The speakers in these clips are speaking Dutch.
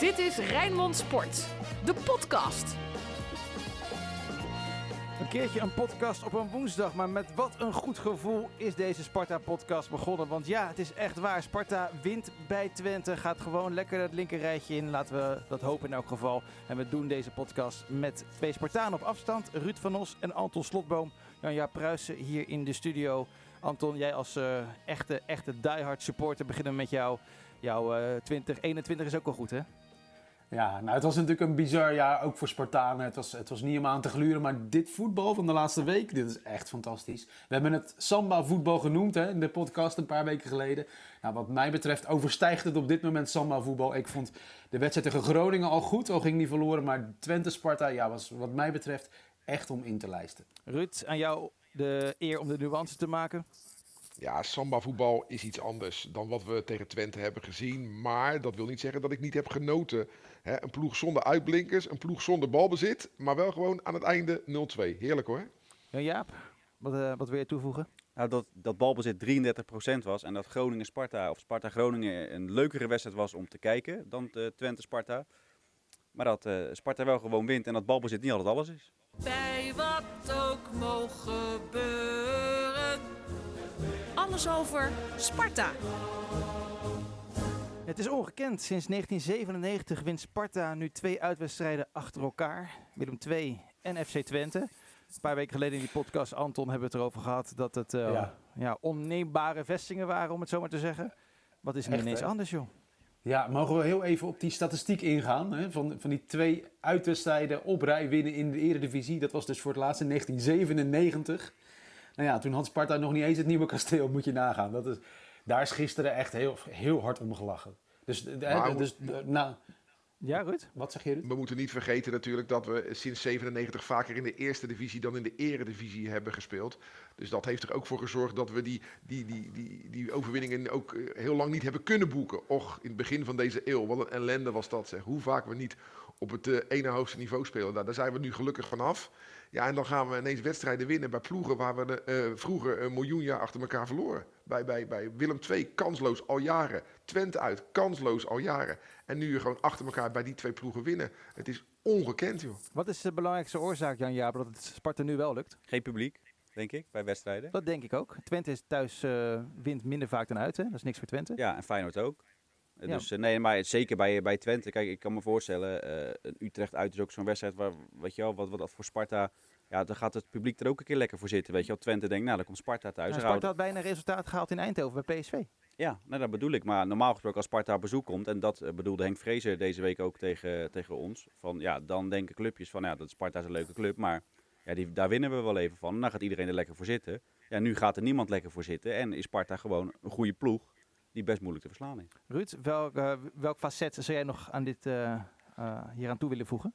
Dit is Rijnmond Sport, de podcast. Een keertje een podcast op een woensdag, maar met wat een goed gevoel is deze Sparta-podcast begonnen. Want ja, het is echt waar. Sparta wint bij Twente, gaat gewoon lekker het linkerrijtje in. Laten we dat hopen in elk geval. En we doen deze podcast met twee Spartanen op afstand. Ruud van Os en Anton Slotboom. Jan-Ja Pruisen hier in de studio. Anton, jij als uh, echte, echte diehard supporter beginnen met jou. Jouw uh, 2021 is ook wel goed, hè? Ja, nou het was natuurlijk een bizar jaar, ook voor Spartanen. Het was, het was niet om aan te gluren, maar dit voetbal van de laatste week, dit is echt fantastisch. We hebben het samba voetbal genoemd hè, in de podcast een paar weken geleden. Nou, wat mij betreft overstijgt het op dit moment samba voetbal. Ik vond de wedstrijd tegen Groningen al goed, al ging die verloren. Maar Twente-Sparta ja, was wat mij betreft echt om in te lijsten. Ruud, aan jou de eer om de nuance te maken. Ja, samba voetbal is iets anders dan wat we tegen Twente hebben gezien. Maar dat wil niet zeggen dat ik niet heb genoten. Een ploeg zonder uitblinkers, een ploeg zonder balbezit. Maar wel gewoon aan het einde 0-2. Heerlijk hoor. Ja, Jaap, wat, uh, wat wil je toevoegen? Nou, dat, dat balbezit 33% was en dat Groningen-Sparta of Sparta-Groningen een leukere wedstrijd was om te kijken dan Twente-Sparta. Maar dat uh, Sparta wel gewoon wint en dat balbezit niet altijd alles is. Bij wat ook mogen gebeuren. Alles over Sparta. Het is ongekend. Sinds 1997 wint Sparta nu twee uitwedstrijden achter elkaar. Willem II en FC Twente. Een paar weken geleden in die podcast, Anton, hebben we het erover gehad dat het uh, ja. ja. onneembare vestingen waren, om het zo maar te zeggen. Wat is er Echt, ineens hè? anders, joh? Ja, mogen we heel even op die statistiek ingaan. Hè? Van, van die twee uitwedstrijden op rij winnen in de Eredivisie. Dat was dus voor het laatst in 1997. Nou ja, toen had Sparta nog niet eens het nieuwe kasteel, moet je nagaan. Dat is, daar is gisteren echt heel, heel hard om gelachen. Dus, Maar, dus nou, ja, Ruud? Wat zeg je, Ruud? We moeten niet vergeten natuurlijk dat we sinds 97 vaker in de eerste divisie dan in de eredivisie hebben gespeeld. Dus dat heeft er ook voor gezorgd dat we die, die, die, die, die overwinningen ook heel lang niet hebben kunnen boeken. Och, in het begin van deze eeuw, wat een ellende was dat zeg. Hoe vaak we niet op het uh, ene hoogste niveau spelen. Nou, daar zijn we nu gelukkig vanaf. Ja, en dan gaan we ineens wedstrijden winnen bij ploegen waar we uh, vroeger een miljoen jaar achter elkaar verloren. Bij, bij, bij Willem II kansloos al jaren. Twente uit kansloos al jaren. En nu gewoon achter elkaar bij die twee ploegen winnen. Het is ongekend, joh. Wat is de belangrijkste oorzaak, Jan Jaap, dat het Sparta nu wel lukt? Geen publiek, denk ik, bij wedstrijden. Dat denk ik ook. Twente is thuis uh, wint minder vaak dan uit, hè? Dat is niks voor Twente. Ja, en Feyenoord ook. Ja. Dus uh, nee, maar zeker bij, bij Twente. Kijk, ik kan me voorstellen, uh, Utrecht uit is ook zo'n wedstrijd waar, weet je wel, wat, wat voor Sparta ja, dan gaat het publiek er ook een keer lekker voor zitten. Weet je wel, Twente denkt, nou, dan komt Sparta thuis. Ja, Sparta had bijna resultaat gehaald in Eindhoven bij PSV. Ja, nou, dat bedoel ik. Maar normaal gesproken als Sparta op bezoek komt, en dat bedoelde Henk Vrezer deze week ook tegen, tegen ons, van ja, dan denken clubjes van ja, dat Sparta is een leuke club, maar ja, die, daar winnen we wel even van. En dan gaat iedereen er lekker voor zitten. Ja, nu gaat er niemand lekker voor zitten en is Sparta gewoon een goede ploeg die best moeilijk te verslaan is. Ruud, welk, uh, welk facet zou jij nog aan dit, uh, uh, hier aan toe willen voegen?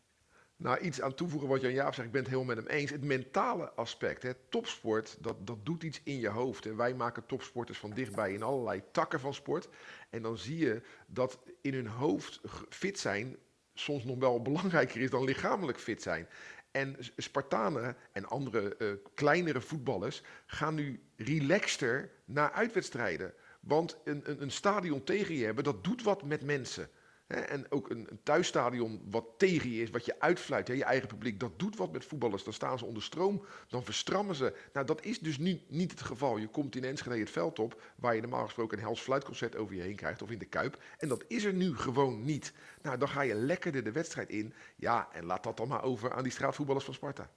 Nou, iets aan toevoegen wat Jan Jaap zegt, ik ben het helemaal met hem eens. Het mentale aspect, hè. topsport, dat, dat doet iets in je hoofd. En wij maken topsporters van dichtbij in allerlei takken van sport. En dan zie je dat in hun hoofd fit zijn soms nog wel belangrijker is dan lichamelijk fit zijn. En Spartanen en andere uh, kleinere voetballers gaan nu relaxter naar uitwedstrijden. Want een, een, een stadion tegen je hebben, dat doet wat met mensen. En ook een, een, thuisstadion wat tegen je is, wat je uitfluit, hè, je eigen publiek, dat doet wat met voetballers. Dan staan ze onder stroom, dan verstrammen ze. Nou, dat is dus nu niet het geval. Je komt in Enschede het veld op, waar je normaal gesproken een hels fluitconcert over je heen krijgt, of in de Kuip. En dat is er nu gewoon niet. Nou, dan ga je lekkerder de wedstrijd in. Ja, en laat dat dan maar over aan die straatvoetballers van Sparta.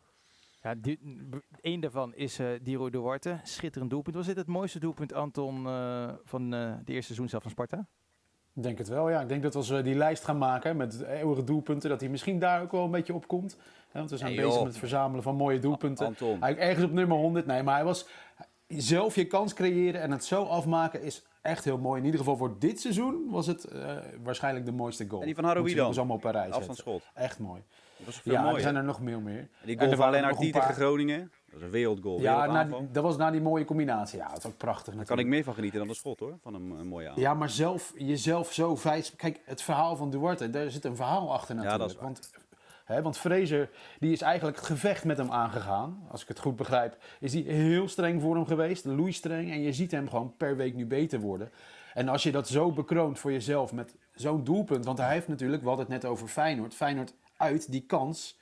Ja, die, een daarvan is uh, Diro Duarte. Schitterend doelpunt. Was dit het mooiste doelpunt, Anton, uh, van uh, de eerste seizoen zelf van Sparta? Ik denk het wel, ja. Ik denk dat als we die lijst gaan maken met eeuwige doelpunten, dat hij misschien daar ook wel een beetje op komt. Want we zijn hey, bezig met het verzamelen van mooie doelpunten. Anton. Eigenlijk ergens op nummer 100. Nee, maar hij was zelf je kans creëren en het zo afmaken is echt heel mooi. In ieder geval voor dit seizoen was het uh, waarschijnlijk de mooiste goal. En die van Haroui dan? allemaal op Parijs. Afstandsschot. Echt mooi. Dat was veel ja, er zijn er nog veel meer. En die goal van alleen Artie tegen Groningen. Dat is een wereldgoal. Ja, na, dat was na die mooie combinatie. Ja, dat is ook prachtig. Daar kan ik meer van genieten dan de schot hoor. Van een, een mooie aan. Ja, maar zelf, jezelf zo vijf. Kijk, het verhaal van Duarte, daar zit een verhaal achter natuurlijk. Ja, dat is want, hè, want Fraser, die is eigenlijk het gevecht met hem aangegaan. Als ik het goed begrijp, is hij heel streng voor hem geweest. Louis streng. En je ziet hem gewoon per week nu beter worden. En als je dat zo bekroont voor jezelf met zo'n doelpunt. Want hij heeft natuurlijk, we hadden het net over Feyenoord. Feyenoord uit, die kans.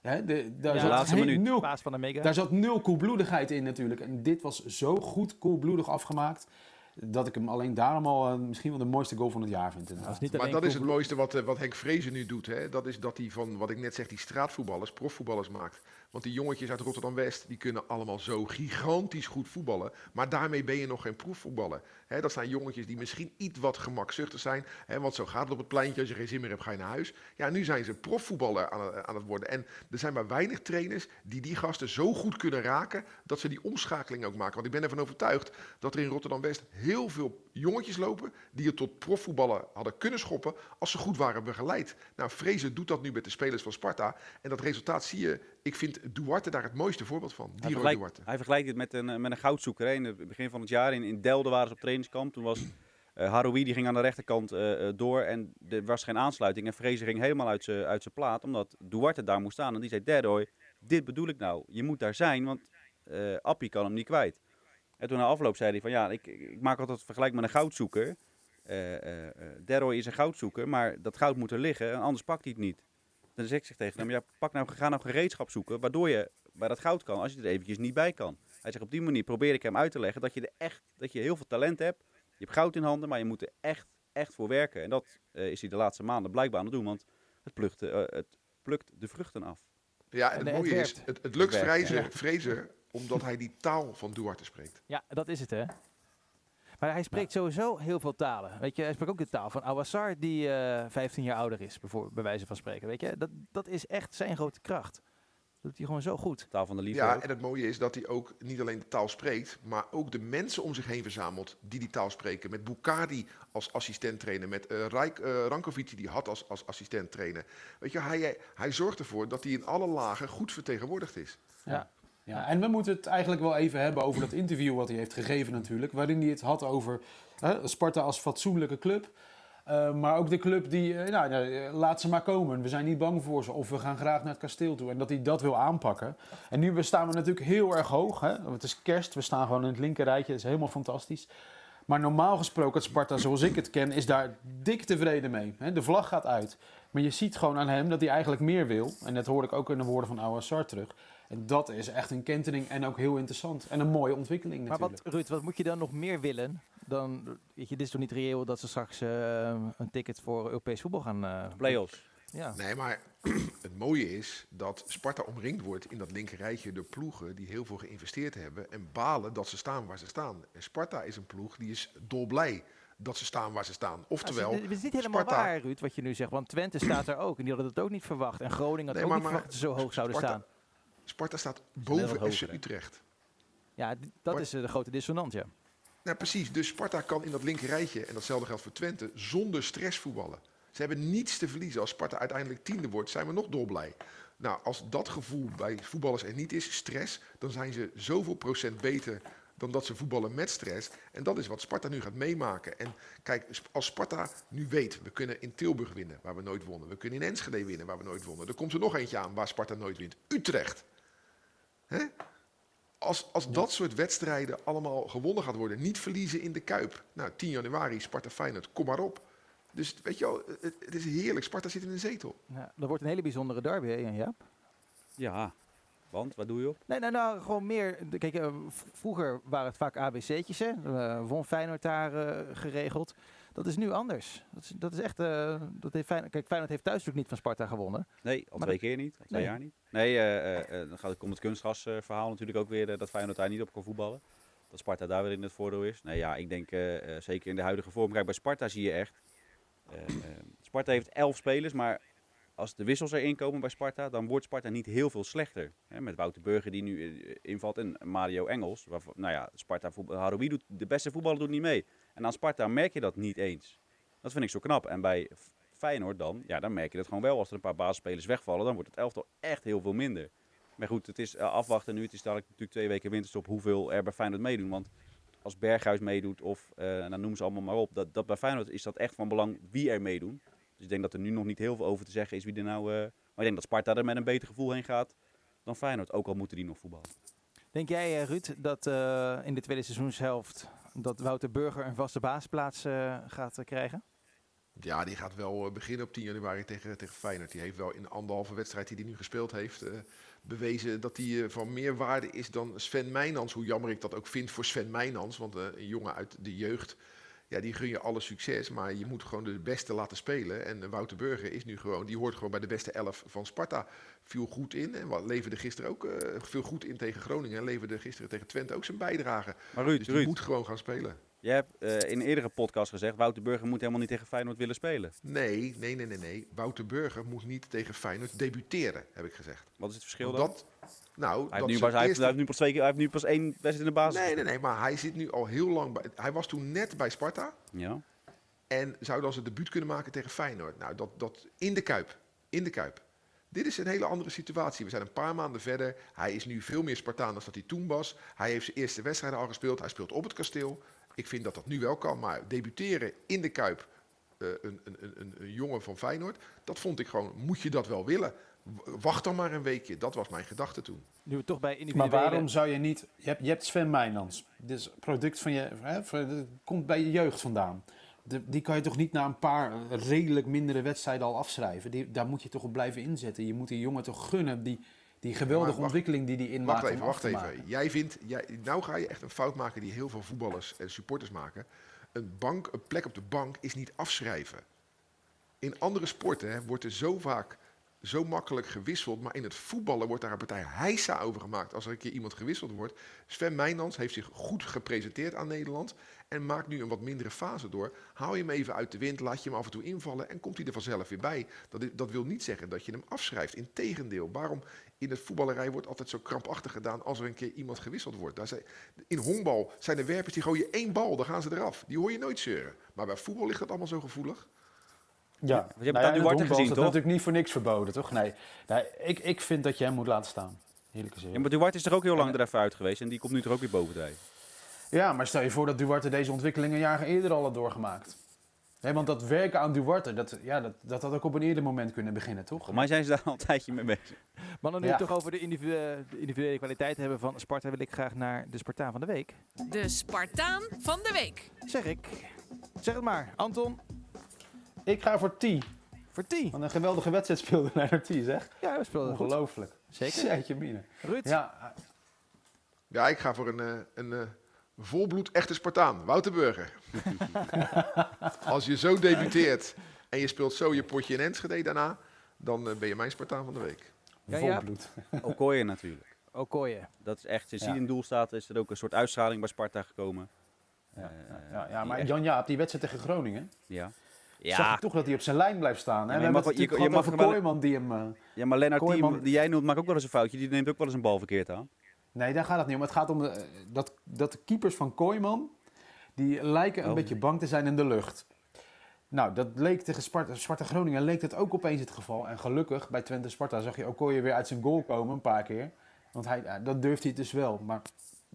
Hè, de, daar, Ja, zat laatste heel- minuut. nul, Paas van de mega. daar zat nul koelbloedigheid in natuurlijk. En dit was zo goed koelbloedig afgemaakt. Dat ik hem alleen daarom al eh, misschien wel de mooiste goal van het jaar vind. Dat niet Maar dat is het mooiste wat, eh, wat Henk Vrezen nu doet. Hè? Dat is dat hij van, wat ik net zeg, die straatvoetballers, profvoetballers maakt. Want die jongetjes uit Rotterdam-West, die kunnen allemaal zo gigantisch goed voetballen. Maar daarmee ben je nog geen proefvoetballer. Dat zijn jongetjes die misschien iets wat gemakzuchtig zijn. Hè, want zo gaat het op het pleintje. Als je geen zin meer hebt, ga je naar huis. Ja, nu zijn ze profvoetballer aan, aan het worden. En er zijn maar weinig trainers die die gasten zo goed kunnen raken... dat ze die omschakeling ook maken. Want ik ben ervan overtuigd dat er in Rotterdam-West heel veel jongetjes lopen... die het tot profvoetballen hadden kunnen schoppen als ze goed waren begeleid. Nou, Vrezen doet dat nu met de spelers van Sparta. En dat resultaat zie je... Ik vind Duarte daar het mooiste voorbeeld van. Hij Diro Duarte. hij vergelijkt het met een, eh, met een goudzoeker. hè. In het begin van het jaar in, in Delden waren ze op trainingskamp. Toen was Haroui, die ging aan de rechterkant eh, door en er was geen aansluiting. En Vrezen ging helemaal uit zijn uit zijn plaat, omdat Duarte daar moest staan. En die zei, Derdoy, dit bedoel ik nou. Je moet daar zijn, want eh Appie kan hem niet kwijt. En toen na afloop zei hij van, ja, ik, ik maak altijd het vergelijk met een goudzoeker. Derdoy is een goudzoeker, maar dat goud moet er liggen, en anders pakt hij het niet. Dan zeg ik zeg tegen hem, ja, pak nou, ga nou gereedschap zoeken, waardoor je bij dat goud kan, als je er eventjes niet bij kan. Hij zegt, op die manier probeer ik hem uit te leggen dat je, er echt, dat je heel veel talent hebt. Je hebt goud in handen, maar je moet er echt, echt voor werken. En dat eh, is hij de laatste maanden blijkbaar aan het doen, want het plukt, eh, het plukt de vruchten af. Ja, en En het het mooie is, het, het lukt Vrezen, Vrezen omdat hij die taal van Duarte spreekt. Ja, dat is het, hè? Maar hij spreekt sowieso heel veel talen. Weet je, hij spreekt ook de taal van Awassar, die eh 15 jaar ouder is, bijvoorbeeld, bij wijze van spreken. Weet je, dat, dat is echt zijn grote kracht. Dat doet hij gewoon zo goed. Taal van de liefde Ja, ook. en het mooie is dat hij ook niet alleen de taal spreekt, maar ook de mensen om zich heen verzamelt die die taal spreken. Met Bukadi als assistent trainer, met eh Rijk, eh, Rankovic die hij had als, als assistent trainer. Weet je, hij, hij zorgt ervoor dat hij in alle lagen goed vertegenwoordigd is. Ja. Ja, en we moeten het eigenlijk wel even hebben over dat interview wat hij heeft gegeven natuurlijk. Waarin hij het had over hè, Sparta als fatsoenlijke club. Eh, maar ook de club die, eh, nou, eh, laat ze maar komen. We zijn niet bang voor ze. Of we gaan graag naar het kasteel toe. En dat hij dat wil aanpakken. En nu staan we natuurlijk heel erg hoog. Hè? Het is kerst. We staan gewoon in het linkerrijtje. Dat is helemaal fantastisch. Maar normaal gesproken, Sparta zoals ik het ken, is daar dik tevreden mee. Hè? De vlag gaat uit. Maar je ziet gewoon aan hem dat hij eigenlijk meer wil. En dat hoor ik ook in de woorden van Awassar terug. En dat is echt een kentering en ook heel interessant. En een mooie ontwikkeling Maar natuurlijk. wat, Ruud, wat moet je dan nog meer willen? Dan, weet je, dit is toch niet reëel dat ze straks eh, een ticket voor Europees voetbal gaan... eh, Play-offs. Ja. Nee, maar het mooie is dat Sparta omringd wordt in dat linkerrijtje door ploegen die heel veel geïnvesteerd hebben en balen dat ze staan waar ze staan. En Sparta is een ploeg die is dolblij dat ze staan waar ze staan. Oftewel, het, is, het is niet helemaal Sparta- waar, Ruud, wat je nu zegt. Want Twente staat er ook. En die hadden het ook niet verwacht. En Groningen had Nee, ook maar- niet maar verwacht dat ze zo hoog zouden Sparta- staan. Sparta staat boven FC? Utrecht. Ja, dat Maar- is eh, de grote dissonant, ja. Nou, precies. Dus Sparta kan in dat linkerrijtje, en datzelfde geldt voor Twente, zonder stress voetballen. Ze hebben niets te verliezen. Als Sparta uiteindelijk tiende wordt, zijn we nog dolblij. Nou, als dat gevoel bij voetballers er niet is, stress, dan zijn ze zoveel procent beter dan dat ze voetballen met stress. En dat is wat Sparta nu gaat meemaken. En kijk, als Sparta nu weet, we kunnen in Tilburg winnen, waar we nooit wonnen. We kunnen in Enschede winnen, waar we nooit wonnen. Er komt er nog eentje aan waar Sparta nooit wint. Utrecht. Hè? Als, als dat soort wedstrijden allemaal gewonnen gaat worden, niet verliezen in de Kuip. Nou, 10 januari, Sparta Feyenoord, kom maar op. Dus weet je wel, het, het is heerlijk. Sparta zit in een zetel. ja. Dat wordt een hele bijzondere derby, hè, Jaap? Ja, want wat doe je op? Nee, nou, nou, gewoon meer. Kijk, eh, vroeger waren het vaak ABC'tjes, hè. Eh, won Feyenoord daar eh, geregeld. Dat is nu anders. Dat is, dat is echt... eh, dat heeft Feyenoord, kijk, Feyenoord heeft thuis natuurlijk niet van Sparta gewonnen. Nee, al twee keer niet. Al twee Nee. jaar niet. Nee, eh, eh, dan gaat het om het kunstgrasverhaal natuurlijk ook weer. dat Feyenoord daar niet op kon voetballen. Dat Sparta daar weer in het voordeel is. Nee, ja, ik denk zeker in de huidige vorm. Kijk, bij Sparta zie je echt... Sparta heeft elf spelers, maar als de wissels erin komen bij Sparta, dan wordt Sparta niet heel veel slechter. Hè, met Wouter Burger die nu eh, invalt en Mario Engels. Waarvan, nou ja, Sparta Haroui doet, de beste voetballer doet niet mee. En aan Sparta merk je dat niet eens. Dat vind ik zo knap. En bij Feyenoord dan, ja, dan merk je dat gewoon wel. Als er een paar basisspelers wegvallen, dan wordt het elftal echt heel veel minder. Maar goed, het is eh, afwachten nu. Het is dadelijk natuurlijk twee weken winterstop hoeveel er bij Feyenoord meedoen. Want als Berghuis meedoet of, eh dan noem ze allemaal maar op. Dat, dat bij Feyenoord is dat echt van belang wie er meedoen. Dus ik denk dat er nu nog niet heel veel over te zeggen is wie er nou... eh, maar ik denk dat Sparta er met een beter gevoel heen gaat dan Feyenoord. Ook al moeten die nog voetballen. Denk jij, eh, Ruud, dat eh, in de tweede seizoenshelft... dat Wouter Burger een vaste baasplaats eh, gaat krijgen? Ja, die gaat wel beginnen op 10 januari tegen, tegen Feyenoord. Die heeft wel in de anderhalve wedstrijd die hij nu gespeeld heeft... eh, bewezen dat hij eh, van meer waarde is dan Sven Meijnans. Hoe jammer ik dat ook vind voor Sven Meijnans. Want een jongen uit de jeugd, ja, die gun je alle succes. Maar je moet gewoon de beste laten spelen. En Wouter Burger is nu gewoon, die hoort gewoon bij de beste elf van Sparta. Viel goed in en wat leverde gisteren ook eh, veel goed in tegen Groningen. En leverde gisteren tegen Twente ook zijn bijdrage. Maar Ruud, Dus die Ruud moet gewoon gaan spelen. jij hebt eh, in een eerdere podcast gezegd... Wouter Burger moet helemaal niet tegen Feyenoord willen spelen. Nee, nee, nee, nee, nee. Wouter Burger moet niet tegen Feyenoord debuteren, heb ik gezegd. Wat is het verschil Want dan? dat, nou, Hij heeft, nu pas, hij, heeft, eerste- hij heeft nu pas twee keer, hij heeft nu pas één wedstrijd in de basis. Nee, nee, nee, maar hij zit nu al heel lang bij. Hij was toen net bij Sparta Ja. en zou dan zijn debuut kunnen maken tegen Feyenoord. Nou, dat, dat in de kuip. In de kuip. Dit is een hele andere situatie. We zijn een paar maanden verder. Hij is nu veel meer Spartaan dan dat hij toen was. Hij heeft zijn eerste wedstrijden al gespeeld. Hij speelt op het kasteel. Ik vind dat dat nu wel kan. Maar debuteren in de kuip, eh, een, een, een, een jongen van Feyenoord, dat vond ik gewoon. Moet je dat wel willen? Wacht dan maar een weekje. Dat was mijn gedachte toen. Nu we toch bij Maar waarom zou je niet... Je hebt, je hebt Sven Meijnans. Dit is product van je... Hè, komt bij je jeugd vandaan. De- die kan je toch niet na een paar redelijk mindere wedstrijden al afschrijven? Die, daar moet je toch op blijven inzetten. Je moet die jongen toch gunnen die, die geweldige wacht- ontwikkeling die die inmaakt Wacht even, wacht even. Jij vindt, jij, nou ga je echt een fout maken die heel veel voetballers en supporters maken. Een, bank, een plek op de bank is niet afschrijven. In andere sporten hè, wordt er zo vaak zo makkelijk gewisseld. Maar in het voetballen wordt daar een partij heisa over gemaakt als er een keer iemand gewisseld wordt. Sven Meijnans heeft zich goed gepresenteerd aan Nederland. En maakt nu een wat mindere fase door. Haal je hem even uit de wind, laat je hem af en toe invallen en komt hij er vanzelf weer bij. Dat, dat wil niet zeggen dat je hem afschrijft. Integendeel, waarom in het voetballerij wordt altijd zo krampachtig gedaan als er een keer iemand gewisseld wordt. Daar zijn, in honkbal zijn er werpers die gooien één bal, dan gaan ze eraf. Die hoor je nooit zeuren. Maar bij voetbal ligt dat allemaal zo gevoelig. Ja, hebt nou ja, in het Duarte honkbal is gezien, dat toch? natuurlijk niet voor niks verboden, toch? Nee, nee ik, ik vind dat je hem moet laten staan. Heerlijke zin. Ja, maar Duarte is er ook heel lang er even uit geweest en die komt nu er ook weer bovendrijven. Ja, maar stel je voor dat Duarte deze ontwikkeling een jaar eerder al had doorgemaakt. Hè, want dat werken aan Duarte, dat, ja, dat, dat had ook op een eerder moment kunnen beginnen, toch? Mij zijn ze daar al een tijdje mee bezig. Maar dan nu Ja. het toch over de, individu- de individuele kwaliteit hebben van Sparta, wil ik graag naar de Spartaan van de week. De Spartaan van de week. Zeg ik. Zeg het maar. Anton, Ik ga voor T. voor T. Wat een geweldige wedstrijd speelde naar T, zeg. Ja, we speelden goed. Ongelooflijk. Zeker. Jeetje mine. Ruud. Ja, Ja, ik ga voor een, eh, een eh, volbloed echte Spartaan, Wouter Burger. Als je zo debuteert en je speelt zo je potje in Enschede daarna, dan eh, ben je mijn Spartaan van de week. Ja, ja. volbloed. Okoye natuurlijk. Okoye. Dat is echt, sinds Ja. hij in doel staat, is er ook een soort uitstraling bij Sparta gekomen. Ja, Eh, ja, ja, die maar echt- Jan Jaap, die wedstrijd tegen Groningen, Ja. Zag Ja, ik toch dat hij op zijn lijn blijft staan. We je hebben mag je- je mag over Kooiman die hem... eh, ja maar Lennart, die, Kooiman- die jij noemt, maakt ook wel eens een foutje. Die neemt ook wel eens een bal verkeerd aan. Nee, daar gaat het niet om. Het gaat om eh, dat, dat de keepers van Kooiman, die lijken een Oh. beetje bang te zijn in de lucht. Nou, dat leek tegen Sparta, Sparta Groningen leek dat ook opeens het geval. En gelukkig, bij Twente Sparta zag je Okoye weer uit zijn goal komen een paar keer. Want hij, eh, dat durft hij dus wel. Maar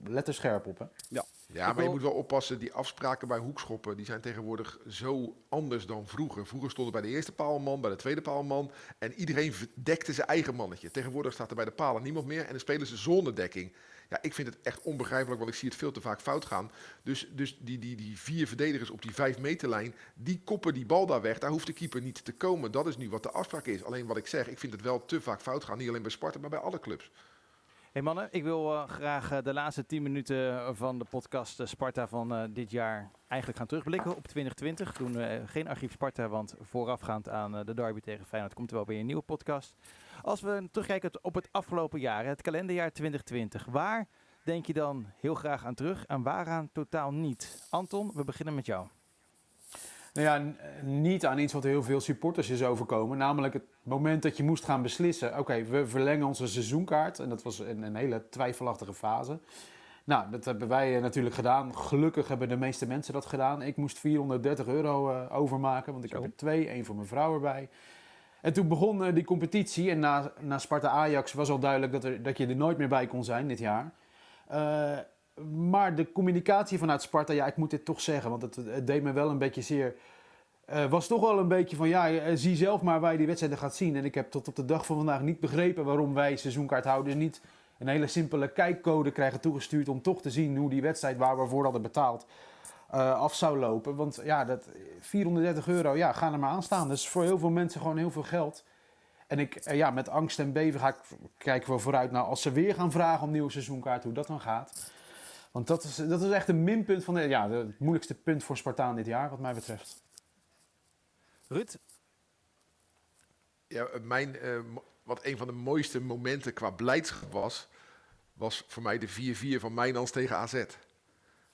let er scherp op, hè. Ja, maar je moet wel oppassen, die afspraken bij hoekschoppen, die zijn tegenwoordig zo anders dan vroeger. Vroeger stond er bij de eerste paal een man, bij de tweede paal een man. En iedereen dekte zijn eigen mannetje. Tegenwoordig staat er bij de palen niemand meer en dan spelen ze zonder dekking. Ja, ik vind het echt onbegrijpelijk, want ik zie het veel te vaak fout gaan. Dus, dus die, die, die vier verdedigers op die vijf meterlijn, die koppen die bal daar weg. Daar hoeft de keeper niet te komen. Dat is nu wat de afspraak is. Alleen wat ik zeg, ik vind het wel te vaak fout gaan. Niet alleen bij Sparta, maar bij alle clubs. Hey mannen, ik wil eh, graag eh, de laatste 10 minuten van de podcast eh, Sparta van eh, dit jaar eigenlijk gaan terugblikken op 2020. Doen we eh, geen archief Sparta, want voorafgaand aan eh, de derby tegen Feyenoord komt er wel weer een nieuwe podcast. Als we terugkijken op het afgelopen jaar, het kalenderjaar 2020, waar denk je dan heel graag aan terug en waaraan totaal niet? Anton, we beginnen met jou. Nou ja, eh, niet aan iets wat heel veel supporters is overkomen. Namelijk het moment dat je moest gaan beslissen. Oké, we verlengen onze seizoenkaart. En dat was een, een hele twijfelachtige fase. Nou, dat hebben wij eh, natuurlijk gedaan. Gelukkig hebben de meeste mensen dat gedaan. Ik moest 430 euro eh, overmaken, want ik Zo. heb er twee. één voor mijn vrouw erbij. En toen begon die competitie. En na, na Sparta-Ajax was al duidelijk dat, er, dat je er nooit meer bij kon zijn dit jaar. Maar de communicatie vanuit Sparta, ja, ik moet dit toch zeggen, want het, deed me wel een beetje zeer. eh, was toch wel een beetje van, ja, eh, zie zelf maar waar je die wedstrijden gaat zien. En ik heb tot op de dag van vandaag niet begrepen waarom wij seizoenkaarthouders niet een hele simpele kijkcode krijgen toegestuurd om toch te zien hoe die wedstrijd waar we voor hadden betaald, eh, af zou lopen. Want ja, dat 430 euro, ja, ga er maar aan staan. Dat is voor heel veel mensen gewoon heel veel geld. En ik, ja, met angst en beven ga ik, kijken we vooruit naar als ze weer gaan vragen om nieuwe seizoenkaart, hoe dat dan gaat. Want dat is, dat is echt een minpunt van de, ja, het moeilijkste punt voor Spartaan dit jaar, wat mij betreft. Ruud, Ja, mijn, eh, wat een van de mooiste momenten qua blijdschap was, was voor mij de 4-4 van Mijnans tegen AZ.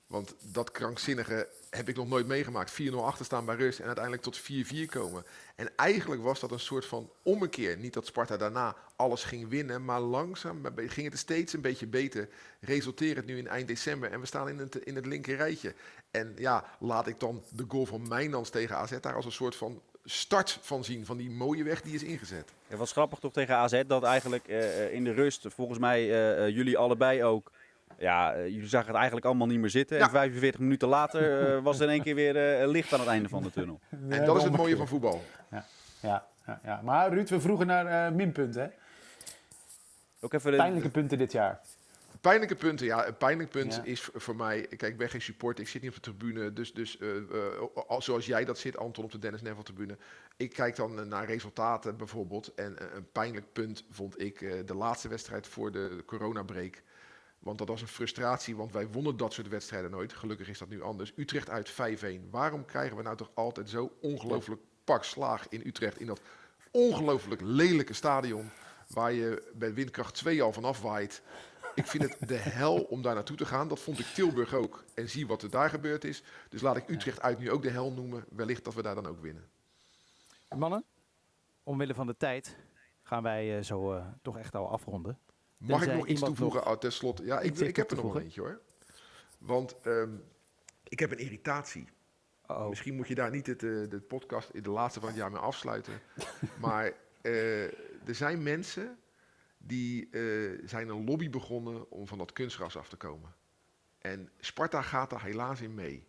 Want dat krankzinnige heb ik nog nooit meegemaakt. 4-0 achterstaan bij rust en uiteindelijk tot 4-4 komen. En eigenlijk was dat een soort van ommekeer. Niet dat Sparta daarna alles ging winnen, maar langzaam ging het steeds een beetje beter. Resulteert het nu in eind december en we staan in het, in het linker rijtje. En ja, laat ik dan de goal van Mijnans tegen AZ daar als een soort van start van zien. Van die mooie weg die is ingezet. Het was grappig toch tegen AZ dat eigenlijk eh, eh, in de rust, volgens mij eh, jullie allebei ook, ja, eh, jullie zagen het eigenlijk allemaal niet meer zitten. Ja. En 45 minuten later eh, was er in één keer weer eh, licht aan het einde van de tunnel. En dat is het mooie van voetbal. Ja, ja, ja. Maar Ruud, we vroegen naar eh, minpunten. Hè? Ook even de- Pijnlijke punten dit jaar. Pijnlijke punten, ja. Een pijnlijk punt Ja. is voor mij... Kijk, ik ben geen supporter, ik zit niet op de tribune. Dus, dus al- zoals jij dat zit, Anton, op de Dennis Neville tribune. Ik kijk dan naar resultaten bijvoorbeeld. En een pijnlijk punt vond ik eh, de laatste wedstrijd voor de coronabreak. Want dat was een frustratie, want wij wonnen dat soort wedstrijden nooit. Gelukkig is dat nu anders. Utrecht uit 5-1. Waarom krijgen we nou toch altijd zo ongelooflijk pak slaag in Utrecht? In dat ongelooflijk lelijke stadion, waar je bij windkracht 2 al vanaf waait. Ik vind het de hel om daar naartoe te gaan. Dat vond ik Tilburg ook. En zie wat er daar gebeurd is. Dus laat ik Utrecht uit nu ook de hel noemen. Wellicht dat we daar dan ook winnen. mannen, omwille van de tijd gaan wij eh, zo eh, toch echt al afronden. Mag ik nog iets toevoegen ah, ten slotte? Ja, ik, ik heb er nog wel eentje hoor. Want ehm, ik heb een irritatie. Oh, Misschien moet je daar niet het, eh, de podcast in de laatste van het jaar mee afsluiten. maar eh, er zijn mensen die eh, zijn een lobby begonnen om van dat kunstgras af te komen. En Sparta gaat daar helaas in mee.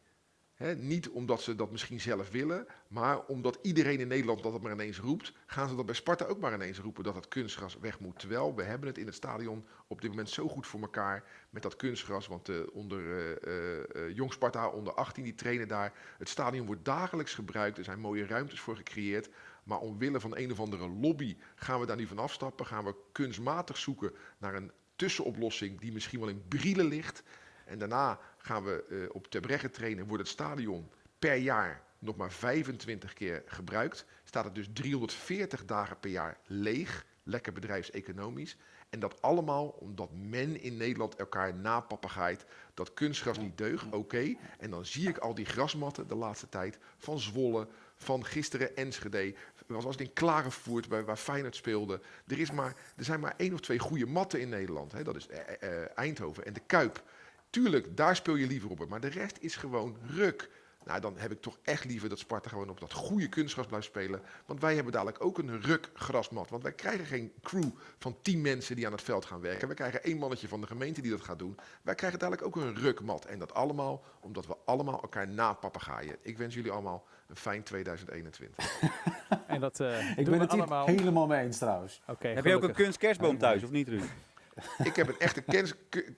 Niet omdat ze dat misschien zelf willen, maar omdat iedereen in Nederland dat maar ineens roept, gaan ze dat bij Sparta ook maar ineens roepen dat het kunstgras weg moet. Terwijl we hebben het in het stadion op dit moment zo goed voor elkaar met dat kunstgras. Want eh, onder eh, eh, Jong Sparta, onder 18, die trainen daar. Het stadion wordt dagelijks gebruikt, er zijn mooie ruimtes voor gecreëerd. Maar omwille van een of andere lobby gaan we daar nu van afstappen. Gaan we kunstmatig zoeken naar een tussenoplossing die misschien wel in Brielen ligt. En daarna gaan we eh, op Terbregge trainen. Wordt het stadion per jaar nog maar 25 keer gebruikt. Staat het dus 340 dagen per jaar leeg. Lekker bedrijfseconomisch. En dat allemaal omdat men in Nederland elkaar napapagaait. Dat kunstgras niet deugt, oké. En dan zie ik al die grasmatten de laatste tijd van Zwolle, van gisteren Enschede. Was als in Klagenvoort, bij, waar Feyenoord speelde. Er, is maar, er zijn maar één of twee goede matten in Nederland. Hè. Dat is eh, eh, Eindhoven en de Kuip. Tuurlijk, daar speel je liever op. Maar de rest is gewoon ruk. Nou, dan heb ik toch echt liever dat Sparta gewoon op dat goede kunstgras blijft spelen. Want wij hebben dadelijk ook een ruk grasmat. Want wij krijgen geen crew van tien mensen die aan het veld gaan werken. We krijgen één mannetje van de gemeente die dat gaat doen. Wij krijgen dadelijk ook een rukmat. En dat allemaal omdat we allemaal elkaar napapagaaien. Ik wens jullie allemaal een fijn 2021. en dat eh Ik doen ben we het allemaal. helemaal mee eens trouwens. Heb je ook een kunstkerstboom thuis, of niet Ruud? Ik heb een echte,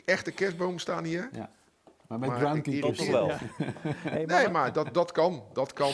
echte kerstboom staan hier. Maar met groundkeepers. Toch wel. Hey, Nee, maar dat, dat kan. Dat kan.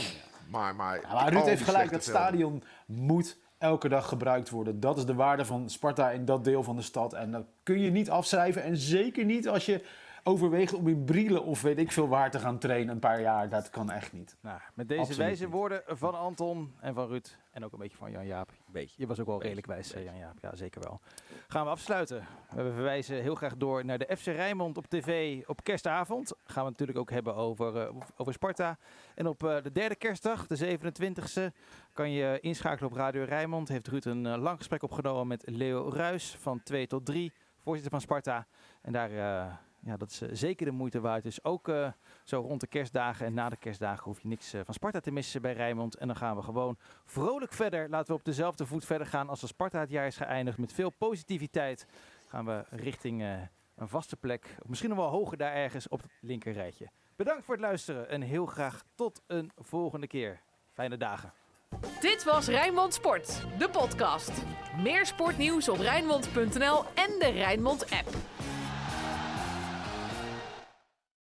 Maar, maar, Ja, maar Ruud heeft gelijk, dat velden. stadion moet elke dag gebruikt worden. Dat is de waarde van Sparta in dat deel van de stad. En dat kun je niet afschrijven. En zeker niet als je overweegt om in Brielen of weet ik veel waar te gaan trainen een paar jaar. Dat kan echt niet. nou, met deze Absoluut wijze niet. woorden van Anton en van Ruud en ook een beetje van Jan-Jaap. Beetje. Je was ook wel Beetje, redelijk wijs, eh. Jan-Jaap. Ja, zeker wel. Gaan we afsluiten. We verwijzen heel graag door naar de FC Rijnmond op tv op kerstavond. Gaan we natuurlijk ook hebben over, eh, over Sparta. En op eh, de derde kerstdag, de 27e, kan je inschakelen op Radio Rijnmond. Heeft Ruud een lang gesprek opgenomen met Leo Ruis van 2 tot 3, voorzitter van Sparta. En daar, eh, ja, dat is eh, zeker de moeite waard. Dus ook eh, zo rond de kerstdagen en na de kerstdagen hoef je niks eh, van Sparta te missen bij Rijnmond. En dan gaan we gewoon vrolijk verder. Laten we op dezelfde voet verder gaan als de Sparta het jaar is geëindigd. Met veel positiviteit gaan we richting een vaste plek. Of misschien nog wel hoger daar ergens op het linkerrijtje. Bedankt voor het luisteren en heel graag tot een volgende keer. Fijne dagen. Dit was Rijnmond Sport, de podcast. Meer sportnieuws op Rijnmond.nl en de Rijnmond app.